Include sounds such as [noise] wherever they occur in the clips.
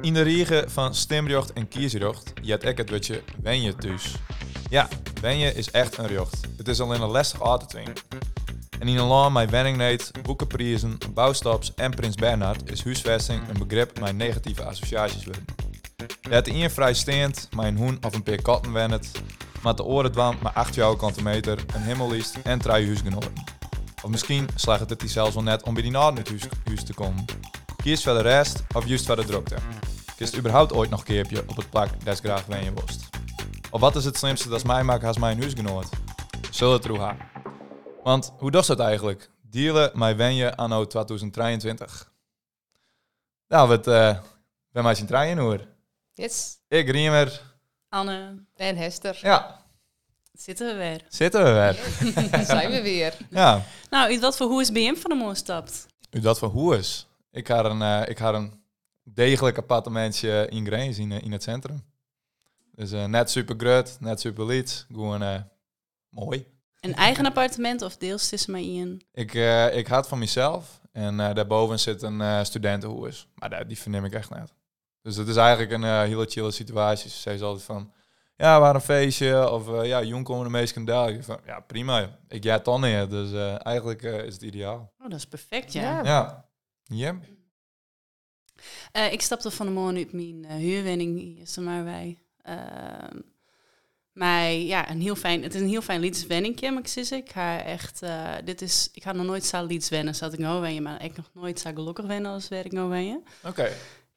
In de riegen van Stemrjocht en Kiesjocht jet ik het wutje Wenje thuis. Ja, Wenje is echt een jocht. Het is alleen een lastig auto te En in een land met wenningneet, boekenprijzen, bouwstops en Prins Bernhard is huisvesting een begrip met negatieve associaties worden. Je hebt één vrijsteend, maar een hoen of een peer katten wennet, maar de oren dwam maar 8 jouw kantometer, een hemmelliest en drie huisgenoten. Of misschien slaagt het die zelfs wel net om bij die naad in het huis, te komen. Kies voor de rest of juist voor de drukte. Kies überhaupt ooit nog keerpje op het plak des graag wen je worst. Of wat is het slimste dat mij maakt als mijn huisgenoot? Zullen het roe Want hoe doet dat eigenlijk? Dealen mij wen je anno 2023? Nou, wat uh, ben mij zijn trein hoor. Yes. Ik Riemer. Anne. En Hester. Ja. Zitten we weer. Zitten we weer. [laughs] Zijn we weer. Ja. Nou, u dat voor hoe is BM van de mooi stapt? U dat voor hoe is? Ik ga een, uh, ik ga een degelijk appartementje in Greens in, in het centrum. Dus uh, net super groot, net super lied. Gewoon uh, mooi. Een eigen appartement of deels tussen mij in? Ik, ik had van mezelf. En daarboven zit een studentenhuis. Maar die verneem ik echt net. Dus het is eigenlijk een hele chille situatie. Ze zeggen altijd van... Ja, waar een feestje. Of ja, jong komen de meest skandaal. Van, ja, prima. Ik ja dan neer. Dus eigenlijk is het ideaal. Oh, dat is perfect, ja. Ja. Ja. ik stapte van de morgen uit mijn huurwoning. Eerst maar wij. Uh, maar ja, een heel fijn, het is een heel fijn liedwenningje, maar ik zeg ik ga echt, uh, dit is, ik ga nog nooit zo lieds wennen, zat ik nou wennen, maar ik nog nooit zo gelukkig wennen als werk nou wennen. Oké.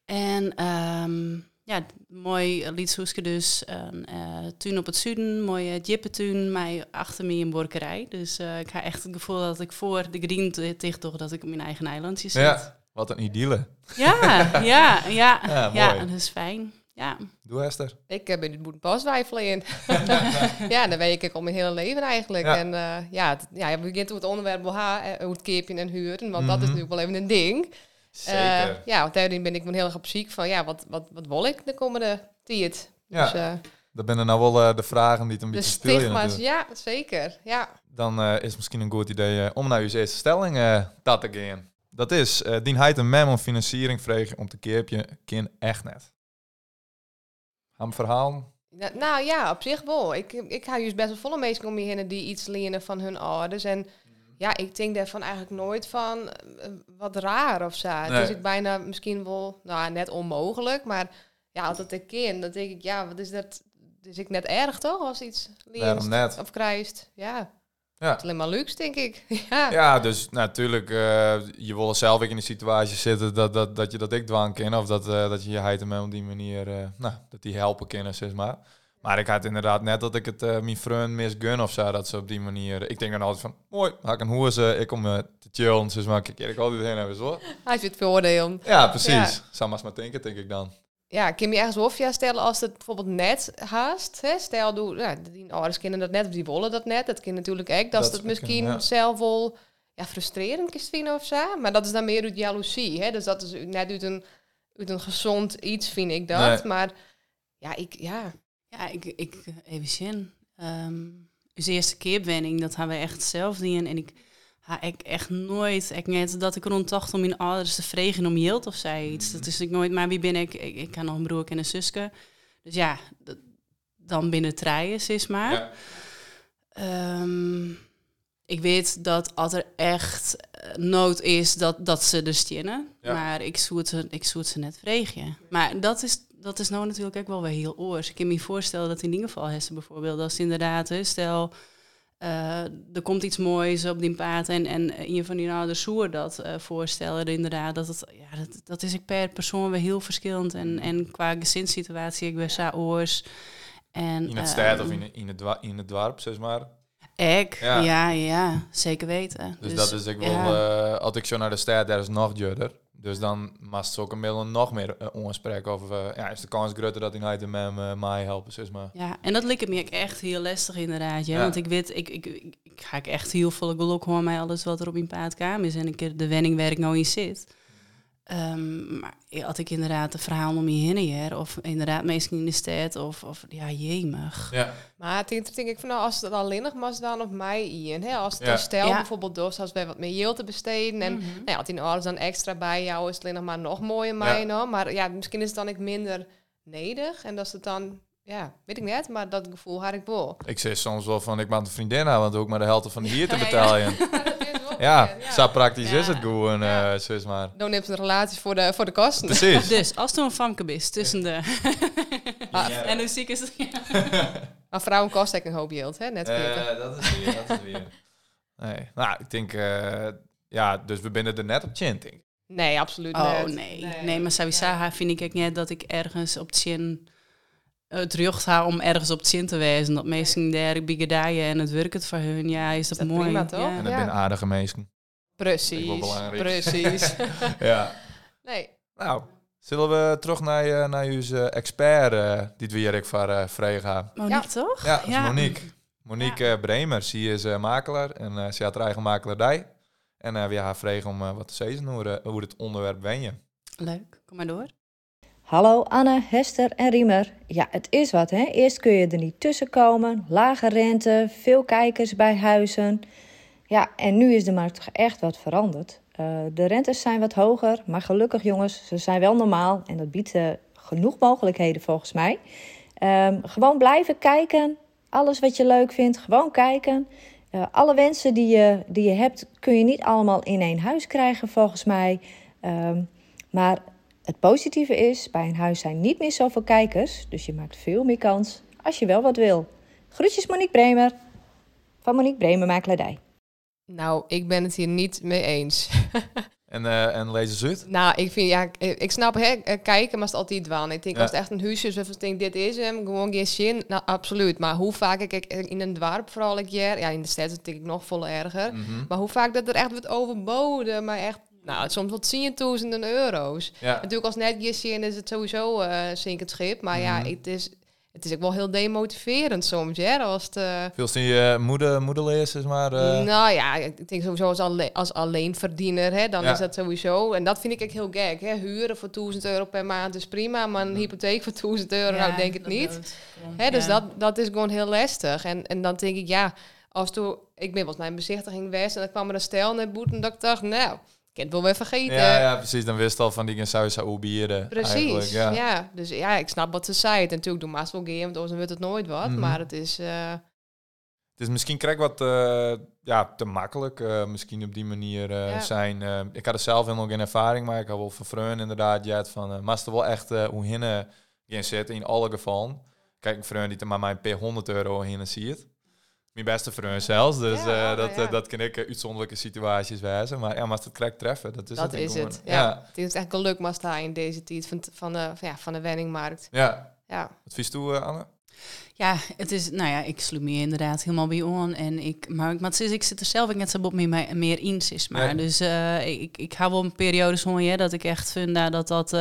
En um, ja, mooi liedsoeske dus, een uh, tuin op het zuiden, mooie jippentuin, mij achter me een borkerij. Dus uh, ik ga echt het gevoel dat ik voor de green tegen toch dat ik op mijn eigen eilandje zit. Ja, wat een idylle. Ja, ja, ja, [laughs] ja, ja, dat is fijn. Ja. Doe Esther. Ik heb in het boetenpaswijfelen in. [laughs] [laughs] ja, dan weet ik al mijn hele leven eigenlijk. Ja. En uh, ja, het, ja, we beginnen het onderwerp hoe het keepje en huren, want dat is natuurlijk wel even een ding. Zeker. Uh, ja, want daarin ben ik me heel erg op ziek van, ja, wat, wat, wat wil ik de komende tijd? Ja, dus, uh, dat zijn nou wel de vragen die het een beetje spelen. De stigma's, ja, zeker. Ja. Dan is het misschien een goed idee om naar uw eerste stelling dat te gaan. Dat is, dien hij een mem om financiering vragen om te keerpje, kind echt net aan verhaal? Ja, nou ja, op zich wel. Ik, ik ga juist best wel volle mensen om je heen die iets leren van hun ouders. En ja, ik denk daarvan eigenlijk nooit van uh, wat raar of zo. Nee. Is ik bijna misschien wel, nou net onmogelijk, maar ja, altijd ik ken, dan denk ik, ja, wat is dat? Dus ik net erg toch als iets leert of krijgt. Ja. Ja. Het alleen maar luxe, denk ik. [laughs] ja. ja, dus natuurlijk, uh, je wil zelf ook in de situatie zitten dat, dat, dat je dat ik dwang ken. Of dat, uh, dat je je heid op die manier, uh, nou, dat die helpen kennen, zeg maar. Maar ik had inderdaad net dat ik het uh, mijn vriend misgun of zo, dat ze op die manier... Ik denk dan altijd van, mooi, ga ik een hoeze, ik kom te chillen, dus maar ik keer ik altijd heen hebben, zo. Hij zit veroordeel. Ja, precies. Ja. Zou maar denken, denk ik dan ja, kun je ergens hofja stellen als het bijvoorbeeld net haast? Hè? Stel, doe, die ouders kennen dat net of die willen dat net. Dat kan natuurlijk ook. Dat, dat het misschien ja. zelf wel ja, frustrerend is vinden of zo. Maar dat is dan meer uit jaloezie. Hè? Dus dat is net uit een, uit een gezond iets, vind ik dat. Maar ja, ik, ja. Ja, ik, ik even zin. Um, eerste keerwenning, dat hebben we echt zelf doen. En ik ha, ik echt nooit, ik net dat ik rond om mijn ouders te vregen om hield of zij iets. Dat is ik nooit, maar wie ben ik? Ik, ik kan nog een broer en een zuske. Dus ja, dat, dan binnen treien, is maar. Ja. Um, ik weet dat als er echt uh, nood is, dat, dat ze er stinnen. Ja. Maar ik zoet ze, ik zoet ze net vregen. Maar dat is, dat is nou natuurlijk ook wel weer heel oors. Ik kan me voorstellen dat in ieder geval Hessen bijvoorbeeld, als inderdaad, stel uh, er komt iets moois op die paard en, en je van die oude soer dat uh, voorstellen, inderdaad, dat, het, ja, dat, dat is ik per persoon weer heel verschillend. En, en qua gezinssituatie, ik ben zo oors. En, in het stad of ehm, in, in, het, in het dorp, zeg maar? Ik, ja. ja, ja, zeker weten. Dus, dus dat is ik wel, ja. uh, als ik zo naar de stad, daar is nog duurder. Dus dan moest ze ook een middel nog meer uh, onspreken over, uh, ja, is de kans groter dat hij met uh, mij helpen, zeg maar. Ja, en dat lijkt me echt heel lastig inderdaad, ja. Want ik weet, ik, ik, ik, ik, ga ik echt heel veel geluk hoor mij alles wat er op mijn paard kwam is en ik de wenningwerk nou in zit. Um, maar had ik inderdaad een verhaal om je heen hier, of inderdaad meestal in de stad, of, of ja, jemig. Ja. Maar denk, denk ik van nou, als het alleen nog was dan op mij in, hè, als het ja. stel ja. bijvoorbeeld door, als wij wat meer yield te besteden en mm -hmm. nou ja, had die alles dan extra bij jou, is het alleen nog maar nog mooier mij, ja. maar ja, misschien is het dan ik minder nedig en dat is het dan ja, weet ik net, maar dat gevoel had ik wel. Ik zeg soms wel van, ik ben een vriendin aan, want ook maar de helft van hier [laughs] te betalen. Ja, [laughs] zo praktisch is het gewoon, uh, zus maar. Dan neemt een relatie voor de, voor de kosten. Precies. [laughs] dus, als er een famke is tussen de... [laughs] Ah, en hoe ziek is het? [laughs] maar vrouwen kosten een hoop geld, hè? Net uh, dat is weer, dat is weer. Nee, nou, ik denk, uh, ja, dus we binnen er net op chin, denk Nee, absoluut oh, niet. nee. nee. Nee, maar sowieso vind ik net dat ik ergens op chin het rjocht haar om ergens op het zin te wijzen. Dat mensen daar bigedaaien en het werkt voor hun. Ja, is dat, dat mooi. Prima, toch? Ja. En dat ben aardige mensen. Precies, precies. [laughs] [laughs] ja. Nee. Nou, zullen we terug naar, je, naar uw expert, uh, die we hier voor uh, vragen Monique, ja. toch? Ja, dat is Monique. Monique ja. Bremer, ze is uh, makelaar en uh, ze had haar eigen makelaardij. En uh, we haar vragen om wat te zeggen hoe, hoe het onderwerp ben je. Leuk, kom maar door. Hallo Anne, Hester en Riemer. Ja, het is wat hè. Eerst kun je er niet tussen komen. Lage rente, veel kijkers bij huizen. Ja, en nu is de markt echt wat veranderd. Uh, de rentes zijn wat hoger, maar gelukkig jongens, ze zijn wel normaal. En dat biedt uh, genoeg mogelijkheden volgens mij. Um, gewoon blijven kijken. Alles wat je leuk vindt, gewoon kijken. Uh, alle wensen die je, die je hebt, kun je niet allemaal in één huis krijgen volgens mij. Um, maar het positieve is, bij een huis zijn niet meer zoveel kijkers, dus je maakt veel meer kans als je wel wat wil. Groetjes Monique Bremer van Monique Bremer Makelaardij. Nou, ik ben het hier niet mee eens. [laughs] en, uh, en lezen ze het? Nou, ik vind, ja, ik snap, hè, kijken, maar het is altijd dwaan. Ik denk, ja. als het echt een huisje is, of ik denk, dit is hem, gewoon geen zin. Nou, absoluut. Maar hoe vaak ik in een dorp vooral ik jaar, ja, in de stad denk ik nog vol erger. Mm -hmm. Maar hoe vaak dat er echt wordt overboden, maar echt nou, soms wat tienduizenden euro's. Ja. Natuurlijk als net zien is het sowieso uh, zinkend schip. Maar mm -hmm. ja, het is, het is ook wel heel demotiverend soms. Ja, als het, uh, Veel zie je moeder, moederlees is maar... Uh... Nou ja, ik denk sowieso als, alle, als alleenverdiener, hè, dan ja. is dat sowieso. En dat vind ik echt heel gek. Hè. Huren voor 1000 euro per maand is prima. Maar een hypotheek voor 1000 euro, ja, nou denk ik niet. Hè, dus dat, dat is gewoon heel lastig. En, en dan denk ik, ja, als toen... Ik ben wat mijn bezichtiging was en dan kwam er een stel naar boet en dat ik dacht, nou... Het wel weer vergeten. Ja, ja, precies. Dan wist al van die zou bieren. Precies. Ja. ja. dus ja, ik snap wat ze zei. En natuurlijk doe maar wel game, want anders wordt het nooit wat. Mhm. Maar het is. Uh... Het is misschien krijg wat uh, ja, te makkelijk. Uh, misschien op die manier ja. zijn. ik had er zelf helemaal geen ervaring, maar ik had wel van Freun inderdaad. Ja, van uh, maar wel echt hoe hinnen gaan zitten in alle gevallen. Kijk, een Freun die er maar mijn per 100 euro hinnen ziet mijn beste vriend zelfs. Dus ja, uh, dat, ja. uh, dat kan ik uh, uitzonderlijke situaties wijzen. Maar ja, maar als het correct treffen, dat is dat het. is gewoon. het. Ja. Het is echt geluk maar in deze tijd van, van, de, van, ja, van de wenningmarkt. Ja. ja. Wat vies toe, Anne? Ja, het is, nou ja, ik sloeg me inderdaad helemaal bij on. En ik, maar, maar het is, ik zit er zelf net zo op meer, meer in, is maar. Ja. Dus uh, ik, ik hou wel een periode zo ja, dat ik echt vind uh, dat dat, uh,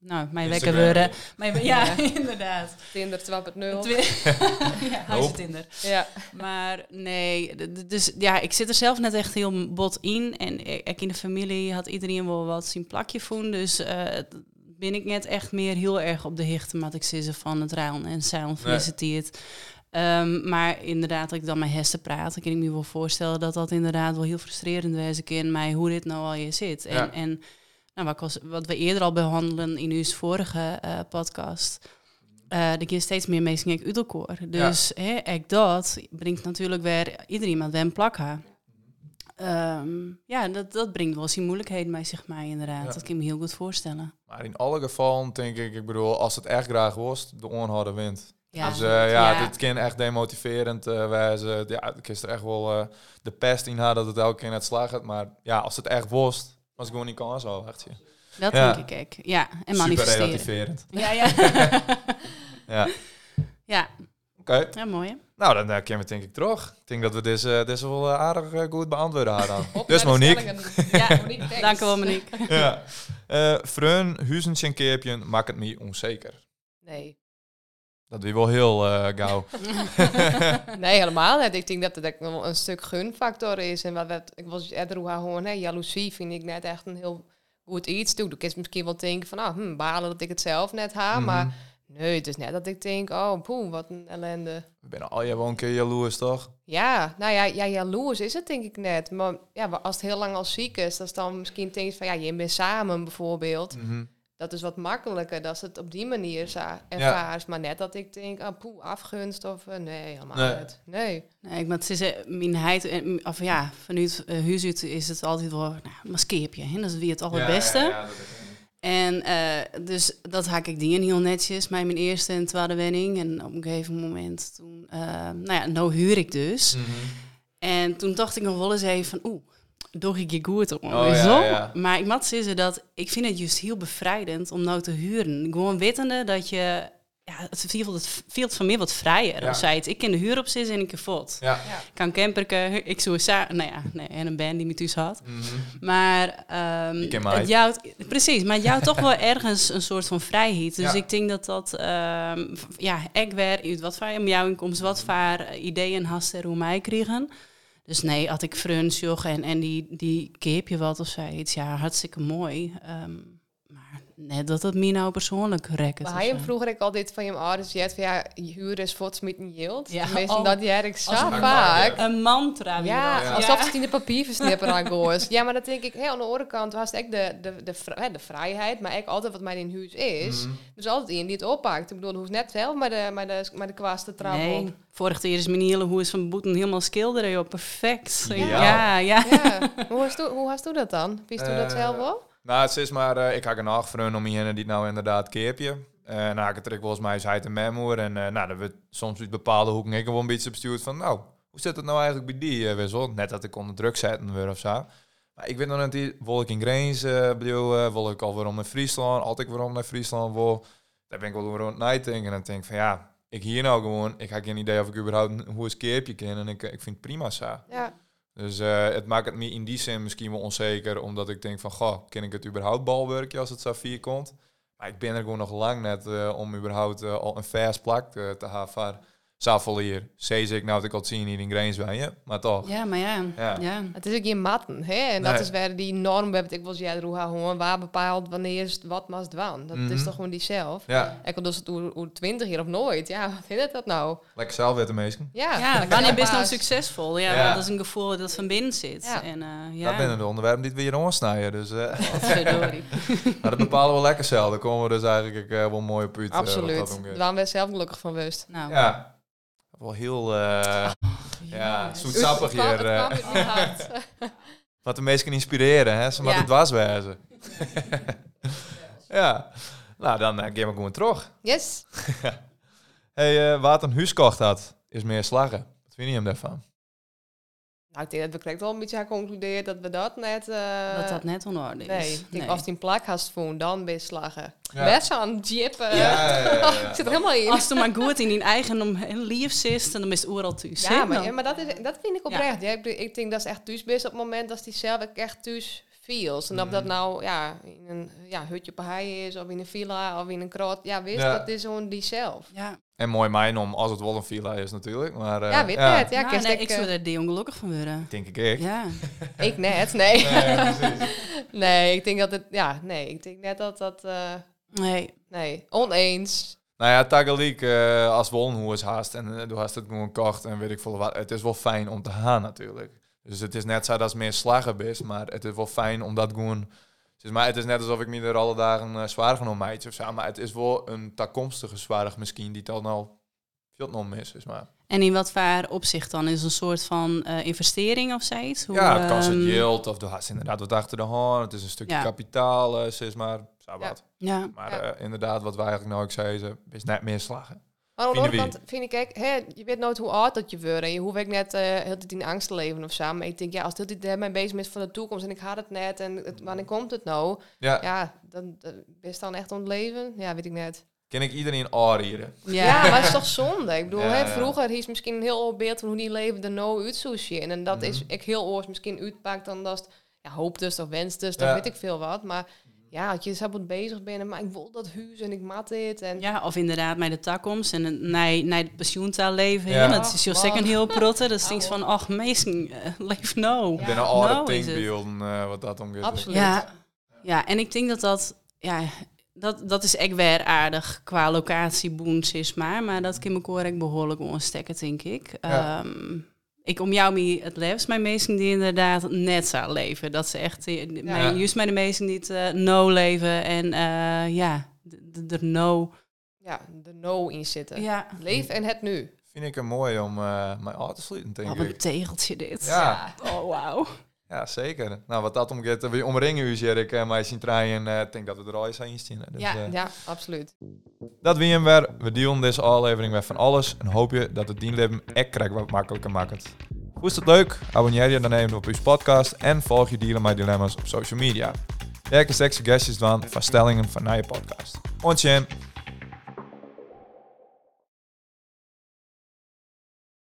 nou, mijn wekker worden. Mijn, ja, ja, [laughs] inderdaad. Tinder 2.0. [laughs] ja, huis Tinder. Ja. Maar nee, dus ja, ik zit er zelf net echt heel bot in. En ik in de familie had iedereen wel wat zijn plakje voelen. Dus ben ik net echt meer heel erg op de hichte wat ik ze van het ruilen en zeilen feliciteert. Nee. Um, maar inderdaad, als ik dan met Hester praat, dan kan ik me wel voorstellen dat dat inderdaad wel heel frustrerend is in mij hoe dit nou al je zit. En, ja. en nou, wat, was, wat we eerder al behandelen in uw vorige uh, podcast. Uh, er gaan steeds meer mensen uit elkaar. Dus ja. hè, ik dat brengt natuurlijk weer iedereen met een plak haar. Um, ja, dat, dat brengt wel eens moeilijkheden bij zich mij inderdaad. Ja. Dat kan ik me heel goed voorstellen. Maar in alle gevallen denk ik, ik bedoel, als het echt graag was, de onharde wint. Ja. Dus uh, ja, ja, dit kan echt demotiverend uh, wijzen. Ja, ik is er echt wel uh, de pest in haar dat het elke keer net slagen. Maar ja, als het echt was, was ik gewoon niet kans al, echt. Dat ja. denk ik ook. Ja, en manifesteren. Super relativerend. Ja, ja. [laughs] ja. Ja. Oké. Okay. Ja, mooi. Nou, dan uh, kunnen we denk ik terug. Ik denk dat we deze, deze wel uh, aardig uh, goed beantwoorden hadden. dus Monique. ja, Monique, Dank u wel, Monique. [laughs] ja. Uh, Freun, huizens en keepjen maakt het me onzeker. Nee. Dat is wel heel gauw. [laughs] [laughs] nee, helemaal niet. Ik denk dat het wel een stuk gunfactor is. En wat, wat ik was eerder hoe gewoon, hè, jaloezie vind ik net echt een heel goed iets doe. Je misschien wel denken van, ah, hm, balen dat ik het zelf net ha. Maar Mhm. Nee, het is net dat ik denk, oh, poeh, wat een ellende. We zijn al je wel een keer jaloers, toch? Ja, nou ja, ja, jaloers is het denk ik net. Maar ja, als het heel lang al ziek is, dan is dan misschien denk je van, ja, je bent samen bijvoorbeeld. Mhm. Dat is wat makkelijker, dat ze het op die manier ervaart. Maar net dat ik denk, ah, poeh, afgunst of eh, nee, helemaal Nee. niet. Nee. Nee, maar het is eh, mijn heid, en- of ja, vanuit uh, huis is het altijd wel, nou, hè? dat is wie het allerbeste. Ja, ja, ja, dat is- En eh, dus dat haak ik die heel netjes, met mijn eerste en tweede wenning. En op een gegeven moment toen, eh, nou ja, nou huur ik dus. Mhm. En toen dacht ik nog wel eens even van, oeh, doe ik je goed om. Oh, je ja, wel? ja. Maar ik moet zeggen dat ik vind het juist heel bevrijdend om nou te huren. Gewoon wetende dat je, ja, het voelt, het voelt van meer wat vrijer. Ja. Als zij het, ik kan de huur op zitten en ik kan voort. Ja. Ik kan camperken, ik zou sa- nou ja, nee, en een band die me thuis had. Mhm. Maar ehm, mij. het jou, precies, maar jou toch wel [laughs] ergens een soort van vrijheid. Dus Ja. ik denk dat dat, ehm, ja, ik weer uit wat voor jouw inkomst, wat voor ideeën hast er hoe mij kregen. Dus nee, had ik fruns, joch, en, en die, die keep je wat of zoiets. Ja, hartstikke mooi. Ehm, net dat het mij nou persoonlijk rekt. Maar hij vroeger ik altijd van je ouders, je hebt van ja, huur is voor het smieten yield. Ja, Tenminste, oh. dat jij ik zo een- vaak. Een mantra weer. Ja, al. alsof het in de papierversnipper aan goos. Ja, maar dat denk ik, hey, aan de andere kant was ik de, de, de, vrijheid, maar ik altijd wat mij in huis is. Mhm. Dus altijd iemand die het oppakt. Ik bedoel, hoeft net zelf maar de, maar de, maar de kwast te trappen. Nee, vorig jaar is mijn hele hoe is van Boeten helemaal schilderen, joh. Perfect. Ja, ja. Ja, [laughs] hoe u, hoe hast u dat dan? Wist u dat Eh, zelf wel? Nou, het is maar, eh, ik ga een nachtvreun om iemand die nou inderdaad keerpje. En nou, ik het er volgens mij hij een memoer. En eh, nou, dat we soms uit bepaalde hoeken ik gewoon een beetje bestuurd van, nou, hoe zit het nou eigenlijk bij die uh, wissel? Net dat ik onder druk zetten weer of zo. Maar ik weet nog niet, wil ik in Grains, eh bedoel, eh, wil ik alweer om naar Friesland, altijd weer om naar Friesland wil. Daar ben ik wel rond nadenken en dan denk ik van, ja, ik hier nou gewoon, ik heb geen idee of ik überhaupt een- hoe een keerpje ken. En ik, ik vind het prima zo. Ja. Dus eh, het maakt het me in die zin misschien wel onzeker, omdat ik denk van, goh, ken ik het überhaupt balwerkje als het vier komt? Maar ik ben er gewoon nog lang net eh, om überhaupt eh, al een vers plak eh, te hebben zoveel hier. Zees ik nou dat ik al zien hier in je, maar toch. Ja, maar ja. Ja. ja. Het is ook geen matten, hè? En dat Nee. is waar die norm, het ik wel jij hoe gewoon waar bepaalt wanneer is het wat must doen. Dat Mhm. is toch gewoon die zelf. Ja, Ik dus het hoe- 20 jaar of nooit. Ja, wat is dat nou? lekker zelf weten meestal. Ja, Ja, wanneer ben je nou succesvol? Ja, Ja. dat is een gevoel dat van binnen zit. Ja. En, eh, ja. Dat binnen de onderwerpen die we hier onsnijden. Dus eh, [laughs] Verdorie. [laughs] maar dat bepalen we lekker zelf. Daar komen we dus eigenlijk eh, wel mooi op uit. Absoluut. Daar waren we zelf gelukkig van bewust. Nou, Ja, wel heel eh ja, zoetsappig Het hier. het eh. [laughs] Wat de meesten inspireren, hè? Ze Ja. dwars wezen. [laughs] ja, nou dan uh, gaan we gewoon terug. Yes. [laughs] hey, eh, wat een huis kocht had, is meer slagen. Wat vind je hem daarvan? Nou, ik denk dat we correct wel een beetje geconcludeerd dat we dat net... eh, dat dat net onorde is. Nee, ik denk als die een plak had voelen, dan ben je slagen. Ja. Best jeep. eh, Ja, ja, ja, ja. [laughs] ik zit er helemaal in. Als het maar goed in je eigen om en lief zit, dan is het thuis. Ja, maar, ja, maar dat, is, dat vind ik oprecht. Ja. ik, denk dat ze echt thuis is op het moment dat hij zelf echt thuis feels. En of dat Mhm. nou ja, in een ja, hutje op een hei is, of in een villa, of in een krot. Ja, wist, Ja. dat is gewoon die zelf. Ja, En mooi mijn om, als het wel een villa is natuurlijk. Maar, eh, ja, weet ja. het. Ja, Nou, nee, ik, ik eh, zou er die ongelukkig van worden. Denk ik ik. Ja. [laughs] ik net, nee. Nee, precies. [laughs] nee, ik denk dat het, ja, nee, ik denk net dat dat, eh, Nee, nee, oneens. Nou ja, tagaliek, eh als Wollenhoe is haast en uh, du hast het gewoon kocht en weet ik veel wat. Het is wel fijn om te gaan natuurlijk. Dus het is net zo dat het meer slagen is, maar het is wel fijn om dat gewoon... Dus maar het is net alsof ik me er alle dagen uh, zwaar genomen meidje of zo. Maar het is wel een toekomstige zwaardig misschien die dan al veel nog mis is. Maar. En in wat voor opzicht dan? Is het een soort van eh, investering of zoiets? Hoe, ja, het kan het ehm, yield of du hast inderdaad wat achter de hand. Het is een stukje Ja. kapitaal, uh, is maar zo Ja. wat. Ja, Maar Ja. eh, inderdaad, wat wij eigenlijk nou ook zeiden, is net meer slagen. Maar aan de Vinden andere kant vind ik, kijk, hè, je weet nooit hoe oud dat je wordt. En je hoeft ook net uh, heel de tijd in angst te leven of zo. Maar ik denk, ja, als dit daarmee bezig is van de toekomst en ik haat het net en het, wanneer komt het nou? Ja, Ja, dan dan ben je dan echt aan het leven? Ja, weet ik net. ken ik iedereen aanrieren. ja. Ja, maar het is toch zonde? Ik bedoel, Ja, hè, vroeger is misschien een heel oud beeld van hoe die leven er nou uit zou zien. En dat is Mhm. ik heel oors misschien uitpakt dan dat het, ja, hoopt dus of wenst dus, Ja. dan weet ik veel wat. Maar ja, als je zelf wat bezig bent en maar ik wil dat huis en ik mat dit en... Ja, of inderdaad met de toekomst en een- naar, naar het pensioentaal leven. Ja. Dat is je second heel protte. Dat is niks van, ach, meesten, uh, leef nou. Ik ben een Nou oude is het. denkbeelden uh, wat dat omgeeft. Absoluut. Ja, Ja, en ik denk dat dat, ja, dat, dat is echt weer aardig qua locatie boens is maar, maar dat kan correct behoorlijk onstekken, denk ik. Ja. Ehm, ik om jou mee het liefst mijn meesten die inderdaad net zou leven. Dat ze echt, eh, mijn, juist mijn de meesten die het eh, no leven en eh, ja, de, de, de no. Ja, de no in zitten. Ja, Leef en het nu. Vind ik het mooi om eh, mijn auto te sluiten, denk wat een tegeltje dit. Ja. Oh, wauw. Ja, zeker. Nou, wat dat omgeeft, we omringen u, zeg ik, eh, maar zien draaien, eh, ik denk dat we er al eens aan zien. Dus, Ja, eh, Ja, absoluut. Dat wie hem weer. We dealen deze aflevering met van alles en hoop je dat het dienleven echt krijgt wat makkelijker maakt. Vond je het leuk? Abonneer je dan even op uw podcast en volg je Dealen My Dilemma's op social media. Werk eens suggesties dan van stellingen van naar je podcast. Ontje.